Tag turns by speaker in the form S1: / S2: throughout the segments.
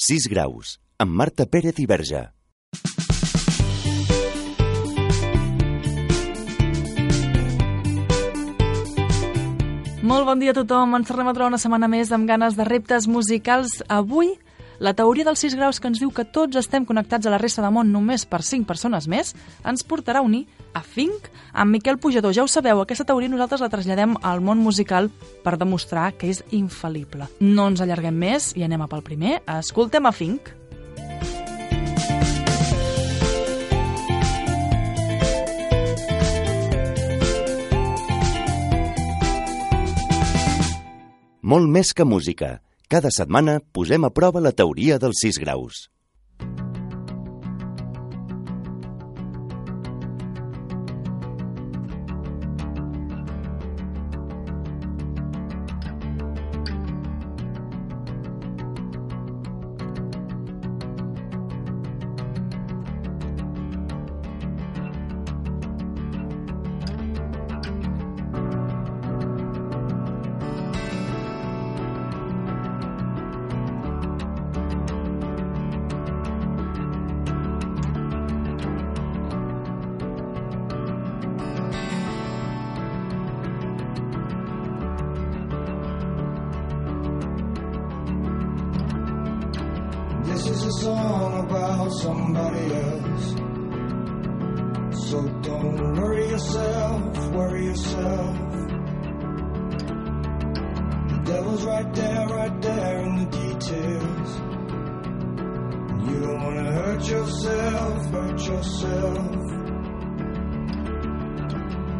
S1: 6 graus, amb Marta Pérez i Verge.
S2: Molt bon dia a tothom. Ens tornem a trobar una setmana més amb ganes de reptes musicals. Avui, la teoria dels 6 graus que ens diu que tots estem connectats a la resta del món només per 5 persones més ens portarà a unir a Fink amb Miquel Pujador. Ja ho sabeu, aquesta teoria nosaltres la traslladem al món musical per demostrar que és infal·lible. No ens allarguem més i anem a pel primer. Escoltem a Fink.
S1: Molt més que música. Cada setmana posem a prova la teoria dels 6 graus.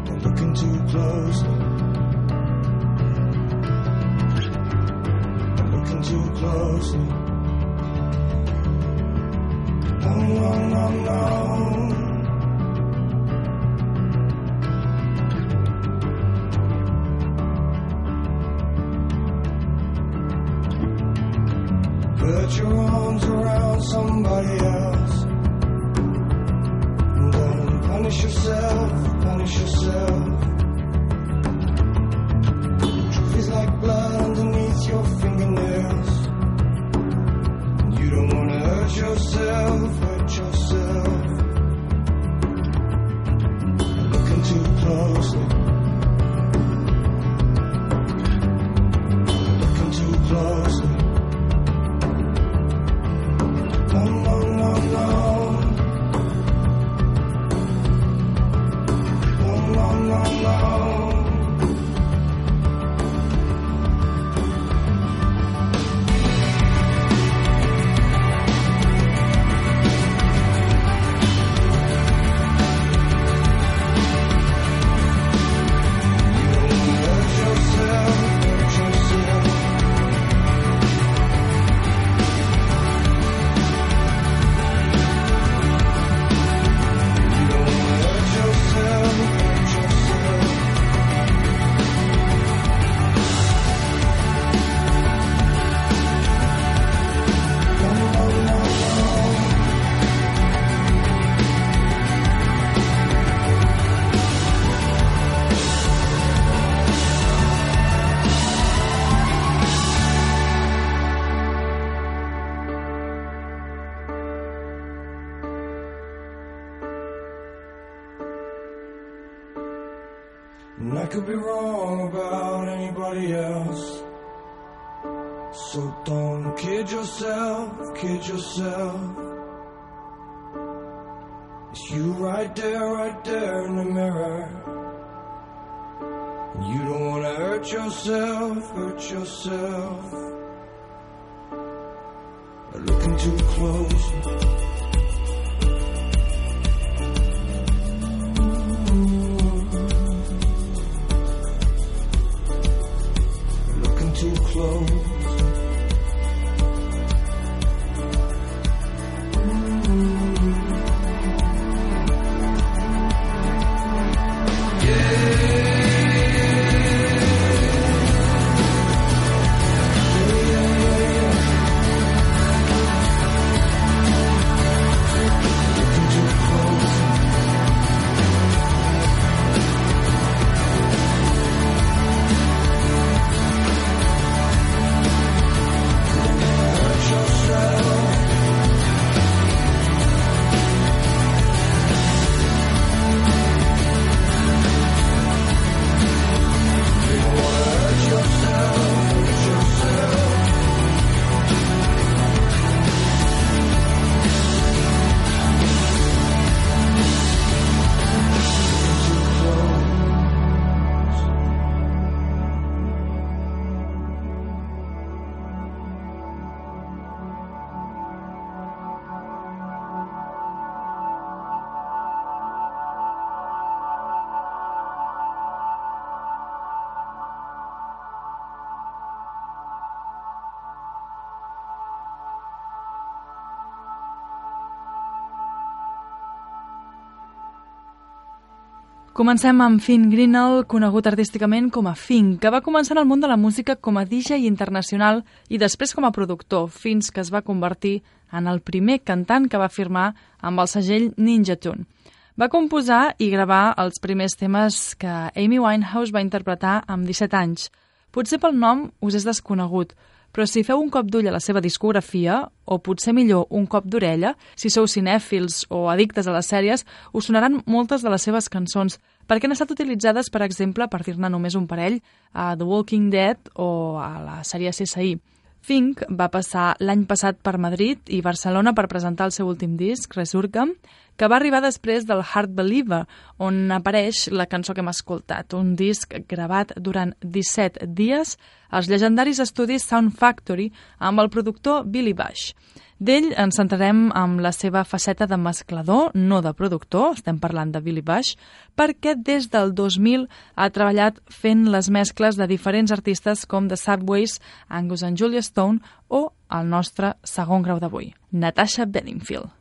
S3: Too in too closely. No, no, no, no. Put your arms around somebody else. Punish yourself, punish yourself. Could be wrong about anybody else. So don't kid yourself, kid yourself. It's you right there, right there in the mirror. You don't wanna hurt yourself, hurt yourself. Looking too close. slow.
S2: Comencem amb Finn Greenall, conegut artísticament com a Finn, que va començar en el món de la música com a DJ internacional i després com a productor, fins que es va convertir en el primer cantant que va firmar amb el segell Ninja Tune. Va composar i gravar els primers temes que Amy Winehouse va interpretar amb 17 anys. Potser pel nom us és desconegut, però si feu un cop d'ull a la seva discografia, o potser millor un cop d'orella, si sou cinèfils o addictes a les sèries, us sonaran moltes de les seves cançons, perquè han estat utilitzades, per exemple, per dir-ne només un parell, a The Walking Dead o a la sèrie CSI. Fink va passar l'any passat per Madrid i Barcelona per presentar el seu últim disc, Resurgam, que va arribar després del Heart Believer, on apareix la cançó que hem escoltat, un disc gravat durant 17 dies als llegendaris estudis Sound Factory amb el productor Billy Bush. D'ell ens centrarem amb la seva faceta de mesclador, no de productor, estem parlant de Billy Bush, perquè des del 2000 ha treballat fent les mescles de diferents artistes com The Subways, Angus and Julia Stone o el nostre segon grau d'avui, Natasha Bedingfield.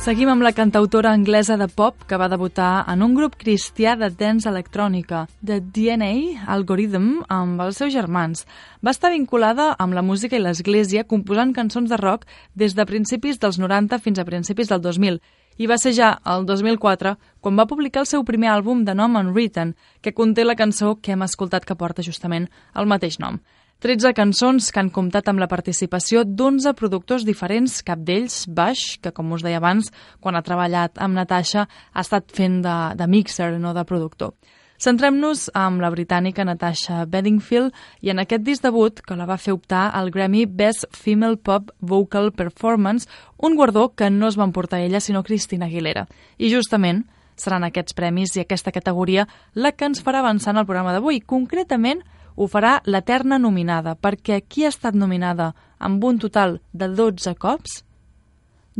S2: Seguim amb la cantautora anglesa de pop que va debutar en un grup cristià de dance electrònica, The DNA Algorithm, amb els seus germans. Va estar vinculada amb la música i l'església composant cançons de rock des de principis dels 90 fins a principis del 2000 i va ser ja el 2004 quan va publicar el seu primer àlbum de nom Unwritten, que conté la cançó que hem escoltat que porta justament el mateix nom. 13 cançons que han comptat amb la participació d'11 productors diferents, cap d'ells, Baix, que com us deia abans, quan ha treballat amb Natasha ha estat fent de, de mixer, no de productor. Centrem-nos amb la britànica Natasha Bedingfield i en aquest disc debut que la va fer optar al Grammy Best Female Pop Vocal Performance, un guardó que no es va emportar ella sinó Cristina Aguilera. I justament seran aquests premis i aquesta categoria la que ens farà avançar en el programa d'avui, concretament ho farà l'eterna nominada, perquè qui ha estat nominada amb un total de 12 cops?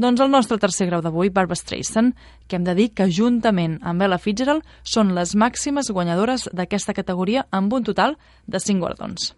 S2: Doncs el nostre tercer grau d'avui, Barbara Streisand, que hem de dir que juntament amb Ella Fitzgerald són les màximes guanyadores d'aquesta categoria amb un total de 5 guardons.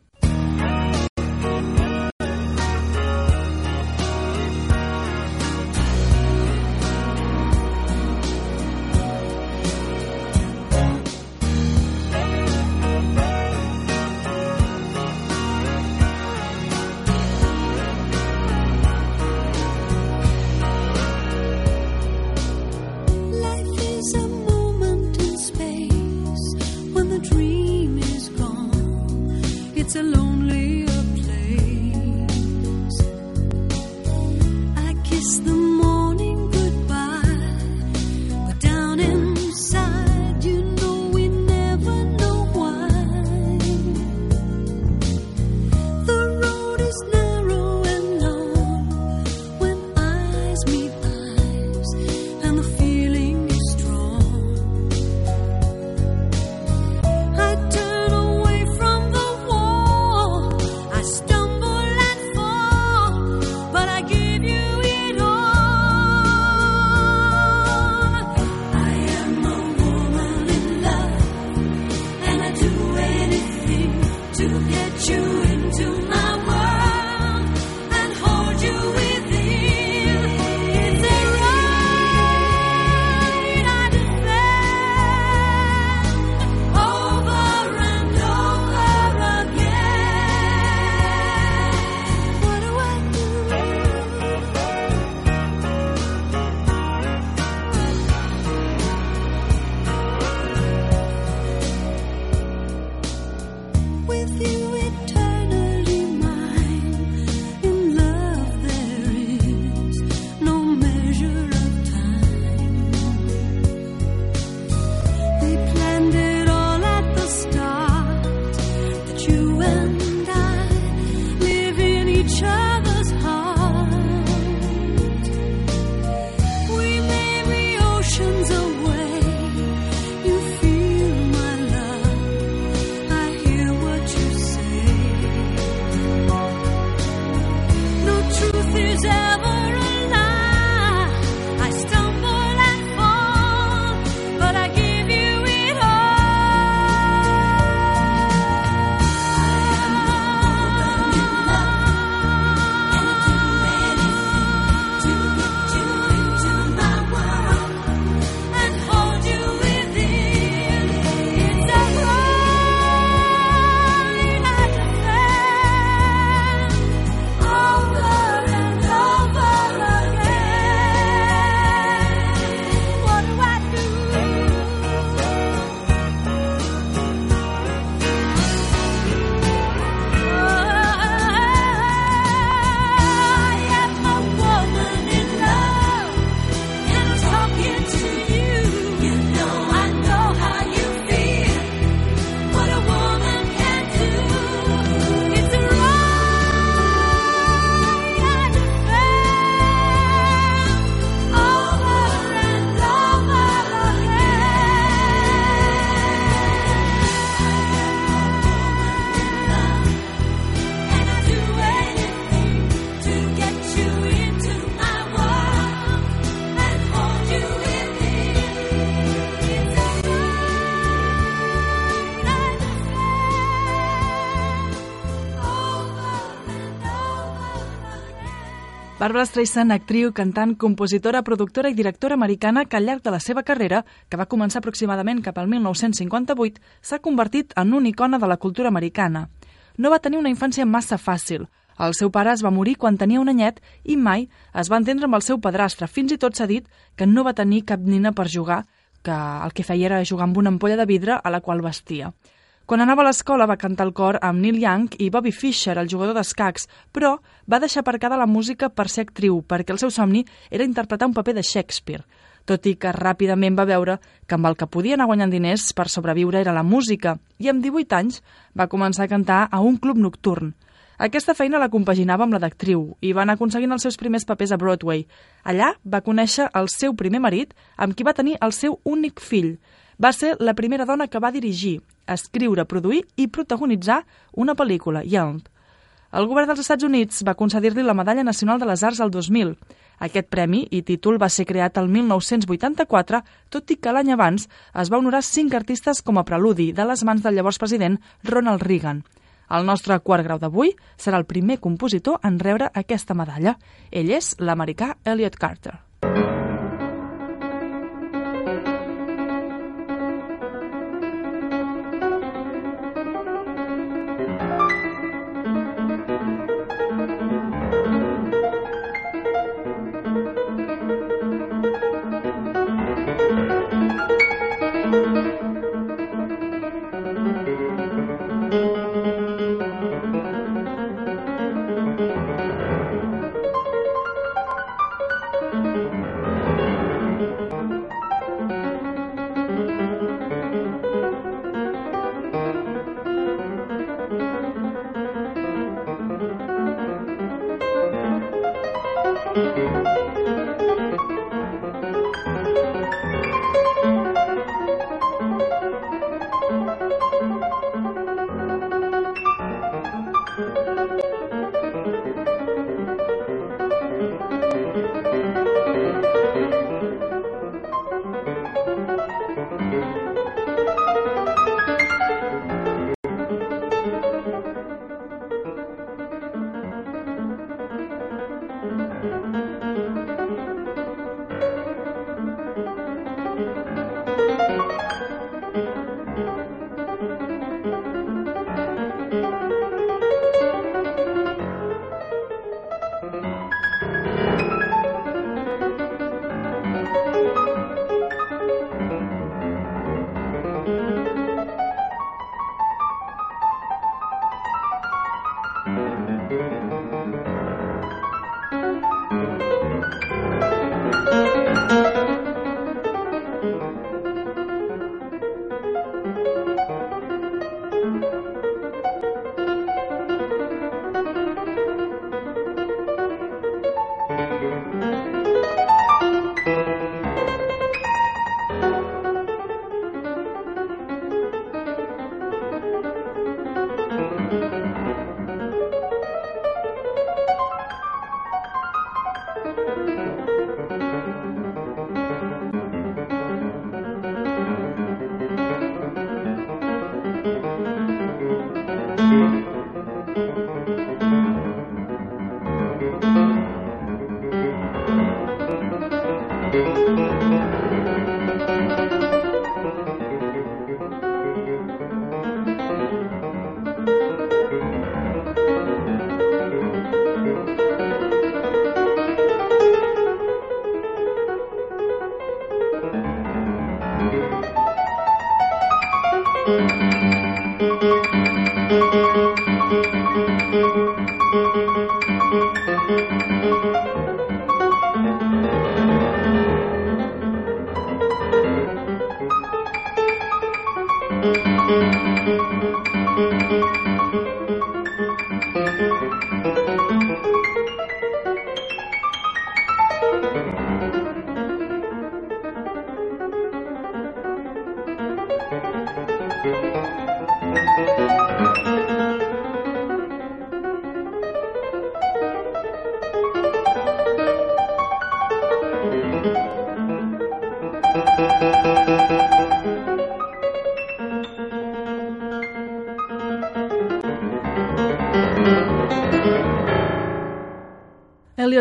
S2: Barbara Streisand, actriu, cantant, compositora, productora i directora americana que al llarg de la seva carrera, que va començar aproximadament cap al 1958, s'ha convertit en una icona de la cultura americana. No va tenir una infància massa fàcil. El seu pare es va morir quan tenia un anyet i mai es va entendre amb el seu padrastre. Fins i tot s'ha dit que no va tenir cap nina per jugar, que el que feia era jugar amb una ampolla de vidre a la qual vestia. Quan anava a l'escola va cantar el cor amb Neil Young i Bobby Fischer, el jugador d'escacs, però va deixar aparcada la música per ser actriu, perquè el seu somni era interpretar un paper de Shakespeare, tot i que ràpidament va veure que amb el que podia anar guanyant diners per sobreviure era la música, i amb 18 anys va començar a cantar a un club nocturn. Aquesta feina la compaginava amb la d'actriu i va anar aconseguint els seus primers papers a Broadway. Allà va conèixer el seu primer marit, amb qui va tenir el seu únic fill. Va ser la primera dona que va dirigir, escriure, produir i protagonitzar una pel·lícula, Young. El govern dels Estats Units va concedir-li la Medalla Nacional de les Arts al 2000. Aquest premi i títol va ser creat el 1984, tot i que l'any abans es va honorar cinc artistes com a preludi de les mans del llavors president Ronald Reagan. El nostre quart grau d'avui serà el primer compositor en rebre aquesta medalla. Ell és l'americà Elliot Carter.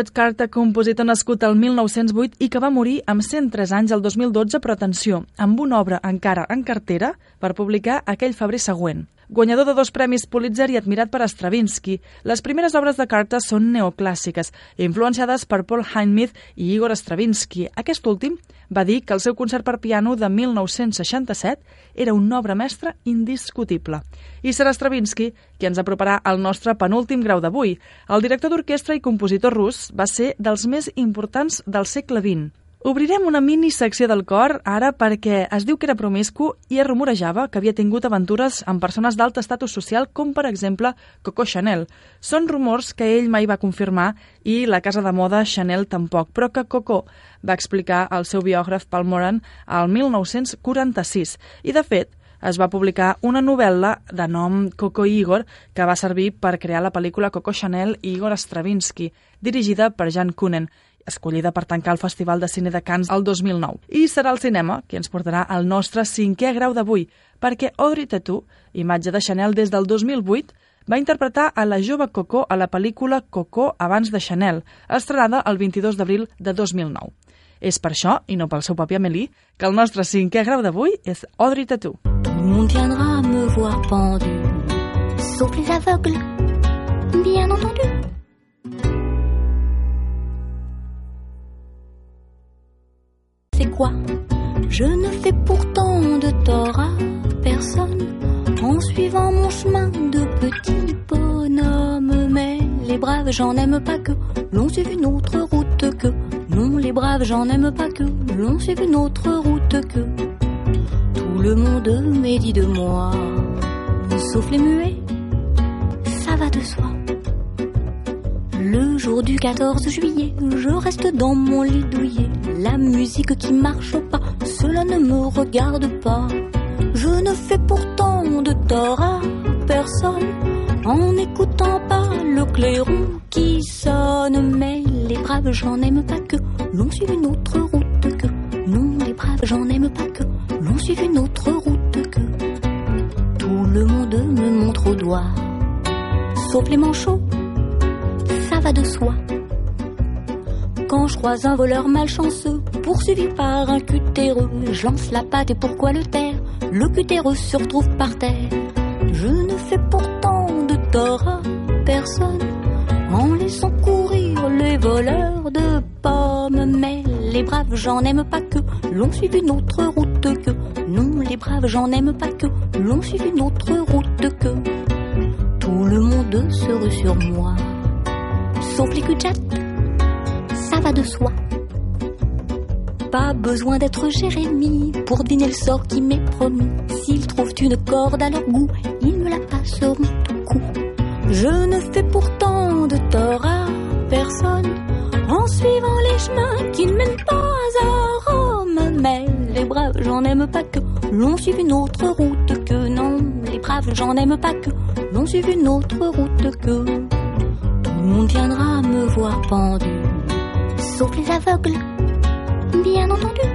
S2: Elliot Carter, compositor nascut el 1908 i que va morir amb 103 anys el 2012, però atenció, amb una obra encara en cartera per publicar aquell febrer següent. Guanyador de dos premis Pulitzer i admirat per Stravinsky, les primeres obres de Carter són neoclàssiques, influenciades per Paul Hindemith i Igor Stravinsky. Aquest últim va dir que el seu concert per piano de 1967 era una obra mestra indiscutible. I serà Stravinsky qui ens aproparà al nostre penúltim grau d'avui. El director d'orquestra i compositor rus va ser dels més importants del segle XX. Obrirem una mini secció del cor ara perquè es diu que era promiscu i es rumorejava que havia tingut aventures amb persones d'alt estatus social com, per exemple, Coco Chanel. Són rumors que ell mai va confirmar i la casa de moda Chanel tampoc, però que Coco va explicar al seu biògraf Paul Moran al 1946. I, de fet, es va publicar una novel·la de nom Coco Igor que va servir per crear la pel·lícula Coco Chanel i Igor Stravinsky, dirigida per Jan Kunen escollida per tancar el Festival de Cine de Cannes el 2009. I serà el cinema qui ens portarà al nostre cinquè grau d'avui, perquè Audrey Tautou, imatge de Chanel des del 2008, va interpretar a la jove Coco a la pel·lícula Coco abans de Chanel, estrenada el 22 d'abril de 2009. És per això, i no pel seu paper Amélie, que el nostre cinquè grau d'avui és Audrey Tautou.
S4: Monde viendra me voir pendu, sauf les aveugles, bien entendu. C'est quoi? Je ne fais pourtant de tort à personne en suivant mon chemin de petit bonhomme. Mais les braves, j'en aime pas que l'on suive une autre route que. Non, les braves, j'en aime pas que l'on suive une autre route que. Le monde médit de moi, sauf les muets, ça va de soi. Le jour du 14 juillet, je reste dans mon lit douillet. La musique qui marche pas, cela ne me regarde pas. Je ne fais pourtant de tort à personne en n'écoutant pas le clairon qui sonne. Mais les braves, j'en aime pas que l'on suive une autre route que. Non, les braves, j'en sauf les manchots ça va de soi. Quand je croise un voleur malchanceux, poursuivi par un cutéreux, je lance la patte et pourquoi le taire? Le cutéreux se retrouve par terre. Je ne fais pourtant de tort à personne en laissant courir les voleurs de pommes. Mais les braves, j'en aime pas que l'on suive une autre route que. Non, les braves, j'en aime pas que l'on suive une autre route que. Monde se sur moi sauf les cul ça va de soi. Pas besoin d'être Jérémie pour deviner le sort qui m'est promis. S'ils trouvent une corde à leur goût, ils me la passeront tout coup. Je ne fais pourtant de tort à personne en suivant les chemins qui ne mènent pas à Rome. Mais les braves, j'en aime pas que l'on suive une autre route que non. Les braves, j'en aime pas que l'on suive une autre route que. Tout le monde viendra me voir pendu, sauf les aveugles, bien entendu.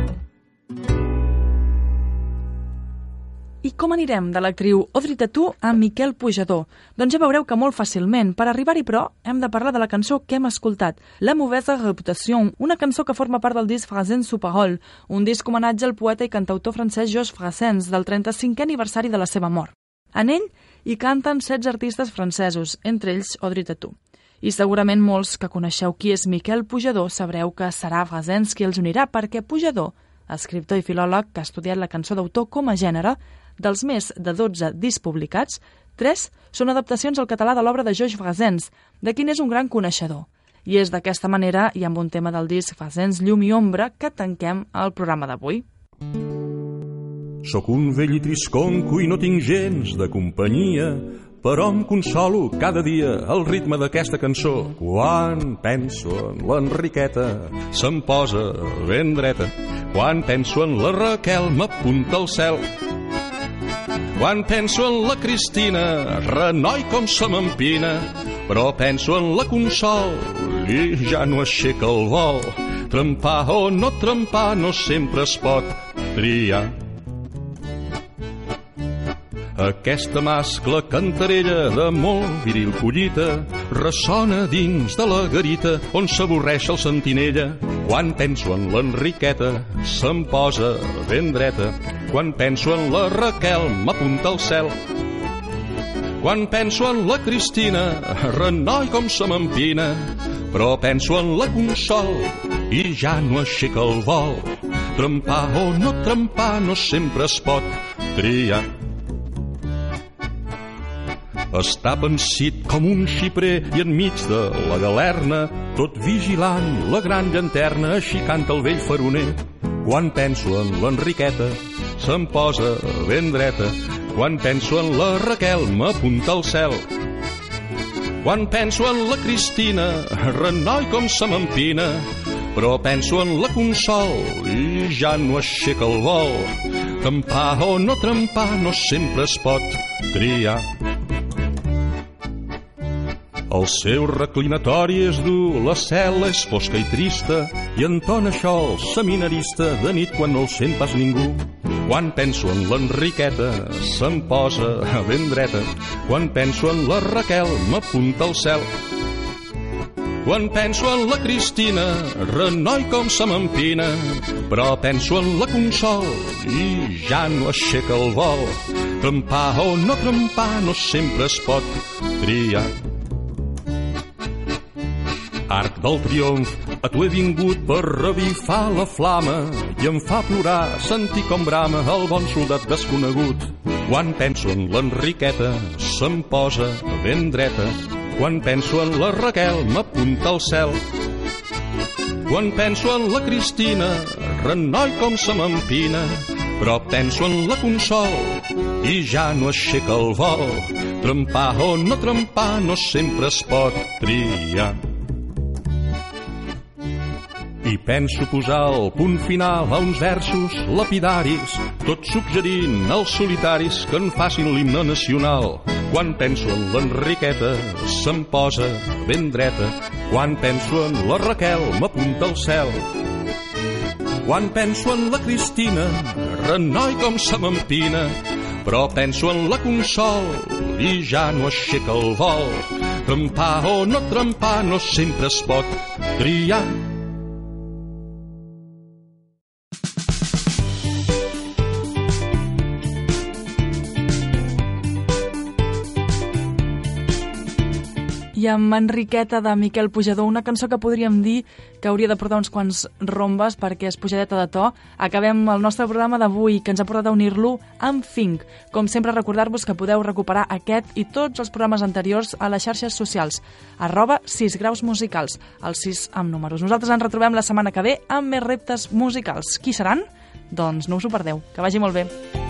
S2: I com anirem de l'actriu Audrey Tautou a Miquel Pujador? Doncs ja veureu que molt fàcilment. Per arribar-hi, però, hem de parlar de la cançó que hem escoltat, La Mauvaise Réputation, una cançó que forma part del disc Frasens sous parole, un disc homenatge al poeta i cantautor francès Georges Frasens, del 35è aniversari de la seva mort. En ell hi canten 16 artistes francesos, entre ells Audrey Tautou. I segurament molts que coneixeu qui és Miquel Pujador sabreu que serà Frasens qui els unirà perquè Pujador, escriptor i filòleg que ha estudiat la cançó d'autor com a gènere, dels més de 12 discs publicats, tres són adaptacions al català de l'obra de Georges Frasens, de quin és un gran coneixedor. I és d'aquesta manera, i amb un tema del disc Frasens Llum i Ombra, que tanquem el programa d'avui.
S5: Sóc un vell i trisconco i no tinc gens de companyia, però em consolo cada dia al ritme d'aquesta cançó. Quan penso en l'Enriqueta, se'm posa ben dreta. Quan penso en la Raquel, m'apunta al cel. Quan penso en la Cristina, renoi com se m'empina. Però penso en la Consol i ja no aixeca el vol. Trempar o no trempar no sempre es pot triar. Aquesta mascla cantarella de molt viril collita ressona dins de la garita on s'avorreix el sentinella. Quan penso en l'Enriqueta se'm posa ben dreta. Quan penso en la Raquel m'apunta al cel. Quan penso en la Cristina, renoi com se m'empina, però penso en la Consol i ja no aixeca el vol. Trempar o no trempar no sempre es pot triar. Està pensit com un xiprer i enmig de la galerna, tot vigilant la gran llanterna, així canta el vell faroner. Quan penso en l'Enriqueta, se'm posa ben dreta. Quan penso en la Raquel, m'apunta al cel. Quan penso en la Cristina, renoi com se m'empina, però penso en la Consol i ja no aixeca el vol. Trempar o no trempar no sempre es pot triar. El seu reclinatori és dur, la cel·la és fosca i trista, i entona això el seminarista de nit quan no el sent pas ningú. Quan penso en l'Enriqueta, se'm posa ben dreta. Quan penso en la Raquel, m'apunta al cel. Quan penso en la Cristina, renoi com se m'empina, però penso en la Consol i ja no aixeca el vol. Trempar o no trempar no sempre es pot triar. Arc del triomf, a tu he vingut per revifar la flama i em fa plorar sentir com brama el bon soldat desconegut. Quan penso en l'Enriqueta, se'm posa ben dreta. Quan penso en la Raquel, m'apunta al cel. Quan penso en la Cristina, renoi com se m'empina, però penso en la Consol i ja no aixeca el vol. Trempar o no trempar no sempre es pot triar. I penso posar el punt final a uns versos lapidaris, tot suggerint als solitaris que en facin l'himne nacional. Quan penso en l'Enriqueta, se'm posa ben dreta. Quan penso en la Raquel, m'apunta al cel. Quan penso en la Cristina, renoi com se m'empina, però penso en la Consol i ja no aixeca el vol. Trempar o no trempar no sempre es pot triar.
S2: Amb Enriqueta de Miquel Pujador, una cançó que podríem dir que hauria de portar uns quants rombes perquè és pujadeta de to. Acabem el nostre programa d'avui, que ens ha portat a unir-lo amb Fink. Com sempre, recordar-vos que podeu recuperar aquest i tots els programes anteriors a les xarxes socials, arroba 6 graus musicals, el 6 amb números. Nosaltres ens retrobem la setmana que ve amb més reptes musicals. Qui seran? Doncs no us ho perdeu. Que vagi molt bé.